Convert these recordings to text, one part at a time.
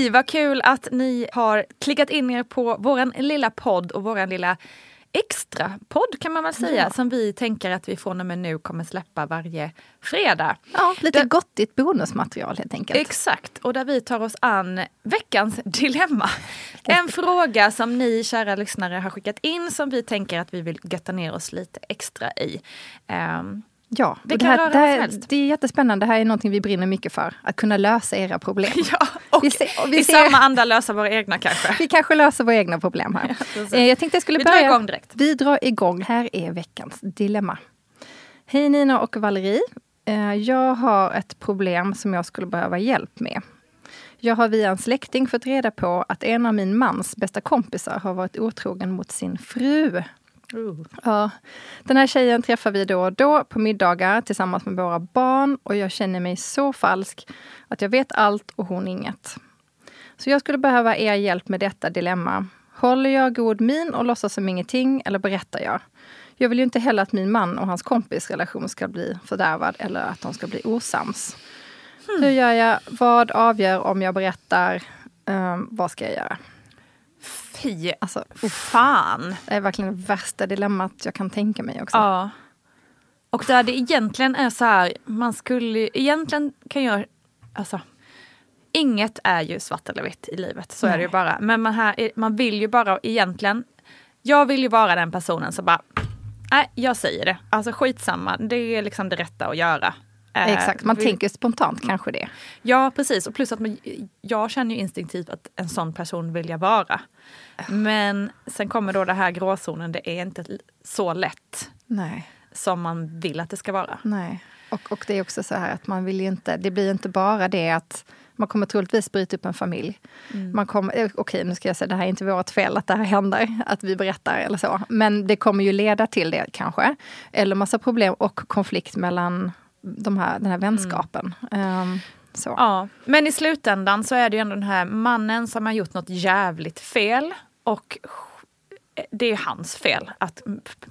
Hej, vad kul att ni har klickat in er på våran lilla podd och våran lilla extra podd kan man väl säga Ja. som vi tänker att vi från och med nu kommer släppa varje fredag. Ja, lite Det- gottigt bonusmaterial helt enkelt. Exakt, och där vi tar oss an veckans dilemma. En fråga som ni kära lyssnare har skickat in som vi tänker att vi vill götta ner oss lite extra i. Ehm, Ja, Det kan här, det, här, det är jättespännande. Det här är någonting vi brinner mycket för. Att kunna lösa era problem. ja, och Vi ser- och vi i ser- samma anda lösa våra egna kanske. Vi kanske löser våra egna problem här. precis. Eh, jag tänkte jag skulle Vi drar börja. igång direkt. Vi drar igång. Här är veckans dilemma. Hej Nina och Valerie. Eh, Jag har ett problem som jag skulle behöva hjälp med. Jag har via en släkting fått reda på att en av min mans bästa kompisar har varit otrogen mot sin fru. Ja, den här tjejen träffar vi då och då på middagar tillsammans med våra barn och jag känner mig så falsk att jag vet allt och hon inget. Så jag skulle behöva er hjälp med detta dilemma. Håller jag god min och låtsas som ingenting eller berättar jag? Jag vill ju inte heller att min man och hans kompis relation ska bli fördärvad eller att de ska bli osams. Hur gör jag? Vad avgör om jag berättar? Ehm, vad ska jag göra? Fy Alltså, fan. det är verkligen det värsta dilemmat jag kan tänka mig också. Ja. Och där det egentligen är så här, man skulle egentligen kan jag, alltså inget är ju svart eller vitt i livet, så är det ju Nej. bara. Men man, här, är- man vill ju bara egentligen, jag vill ju vara den personen som bara, nej jag säger det, alltså skitsamma, det är liksom det rätta att göra. Eh, Exakt, man vill- tänker spontant kanske det. Ja precis, och plus att man, jag känner ju instinktivt att en sån person vill jag vara. Men sen kommer då det här gråzonen, det är inte så lätt Nej. som man vill att det ska vara. Nej. Och, och det är också så här att man vill ju inte, det blir inte bara det att man kommer troligtvis bryta upp en familj. Man kommer, eh, okej nu ska jag säga, det här är inte vårt fel att det här händer, att vi berättar eller så. Men det kommer ju leda till det kanske. Eller massa problem och konflikt mellan de här, den här vänskapen. Ehm, så. Ja, men i slutändan så är det ju ändå den här mannen som har gjort något jävligt fel och det är hans fel att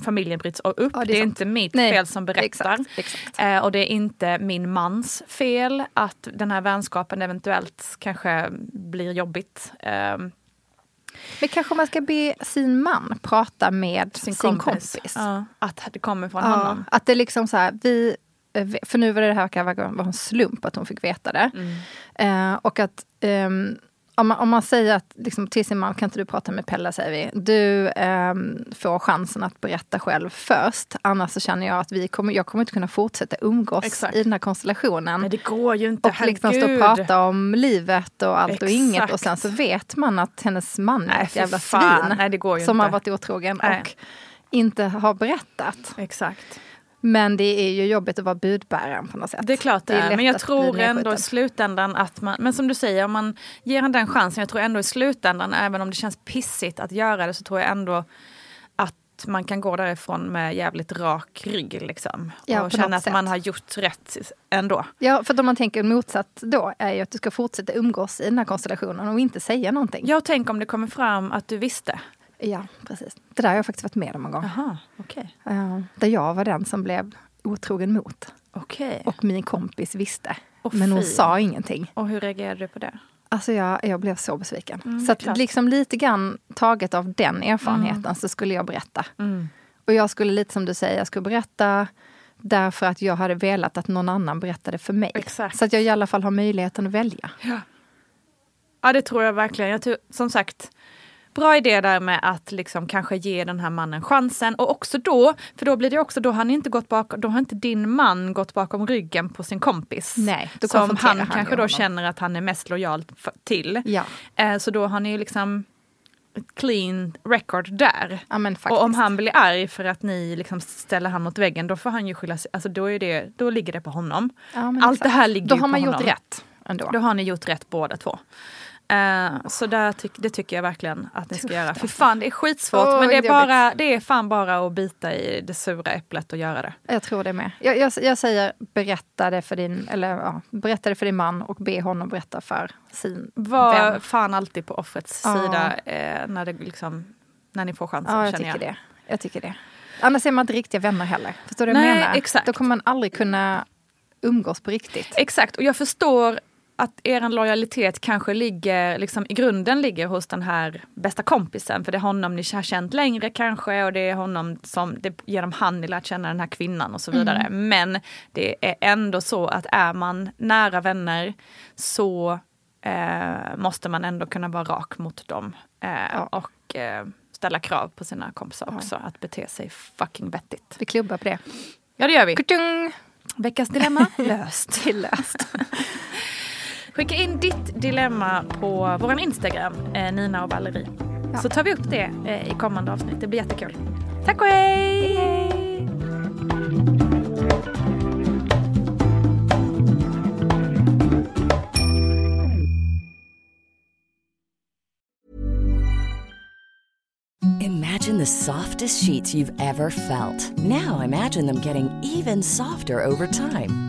familjen bryts upp. Ja, det det, är är sant. inte mitt Nej, fel som berättar. exakt, exakt. Eh, och det är inte min mans fel att den här vänskapen eventuellt kanske blir jobbigt. Eh, Men kanske man ska be sin man prata med sin, kompis. Ja, att det kommer från Ja, honom. att det liksom så här, vi, för nu var det här vara en slump att hon fick veta det. Mm. Eh, och att ehm, om, man, om man säger att liksom, till sin man, kan inte du prata med Pelle, säger vi. Du ehm, får chansen att berätta själv först. Annars så känner jag att vi kommer, jag kommer inte kunna fortsätta umgås Exakt. i den här konstellationen. Nej, det går ju inte. och liksom stå och herregud. prata om livet och allt och inget. Och Exakt. sen så vet man att hennes man är ett jävla fan. svin. Nej, som inte. har varit otrogen Nej. och inte har berättat. Exakt. Men det är ju jobbigt att vara budbäraren på något sätt. Det är klart det Det är är, lätt men jag tror ändå i slutändan att man, men som du säger, om man ger den chansen, jag tror ändå i slutändan, även om det känns pissigt att göra det, så tror jag ändå att man kan gå därifrån med jävligt rak rygg liksom. Ja, och känna att sätt. man har gjort rätt ändå. Ja, för om man tänker motsatt då är ju att du ska fortsätta umgås i den här konstellationen och inte säga någonting. Jag tänker om det kommer fram att du visste. Ja, precis. Det där har jag faktiskt varit med om en gång. Jaha, okej. Eh, där jag var den som blev otrogen mot. Okej. Och min kompis visste. Åh, men hon fy. sa ingenting. Och hur reagerade du på det? Alltså jag, jag blev så besviken. Mm, så att liksom lite grann taget av den erfarenheten så skulle jag berätta. Mm. Och jag skulle lite som du säger, jag skulle berätta därför att jag hade velat att någon annan berättade för mig. Exakt. Så att jag i alla fall har möjligheten att välja. Ja det tror jag verkligen. Jag tror, som sagt, bra idé där med att liksom kanske ge den här mannen chansen. Och också då, för då blir det också, då har, ni inte gått bakom, då har inte din man gått bakom ryggen på sin kompis. Nej, då som han, han kanske då honom. känner att han är mest lojal till. Ja. Eh, så då har ni ju liksom ett clean record där. Ja, och om han blir arg för att ni liksom ställer han mot väggen, då får han ju skylla sig. Alltså då, är det, då ligger det på honom. Ja, Allt exakt. det här ligger Då ju har på man gjort honom. rätt ändå. Då har ni gjort rätt båda två. Eh, så där tyck, det tycker jag verkligen att ni ska göra. alltså. För fan det är skitsvårt Åh, men det är, jobbigt. bara, det är fan bara att bita i det sura äpplet och göra det. Jag tror det med. Jag, jag, jag säger berätta det för din, eller, ja, berätta det för din man och be honom berätta för sin Var vän. fan alltid på offrets Ja. sida eh, när, det liksom, när ni får chansen. Ja, jag känner tycker det. Jag tycker det. Annars är man inte riktiga vänner heller. Förstår du vad jag menar? exakt. Då kommer man aldrig kunna umgås på riktigt. Exakt, och jag förstår att er lojalitet kanske ligger, liksom, i grunden ligger hos den här bästa kompisen. För det är honom ni har känt längre kanske och det är honom som, det, genom han ni lärt känna den här kvinnan och så vidare. Men det är ändå så att är man nära vänner så eh, måste man ändå kunna vara rak mot dem. Eh, Ja. Och eh, ställa krav på sina kompisar också att bete sig fucking vettigt. Vi klubbar på det. Ja det gör vi. Kutung! Veckans dilemma löst. Löst. Skicka in ditt dilemma på vår Instagram, eh, Nina och Valerie. Ja. Så tar vi upp det eh, i kommande avsnitt. Det blir jättekul. Tack och hej! Imagine the softest sheets you've ever felt. Now imagine them getting even softer over time.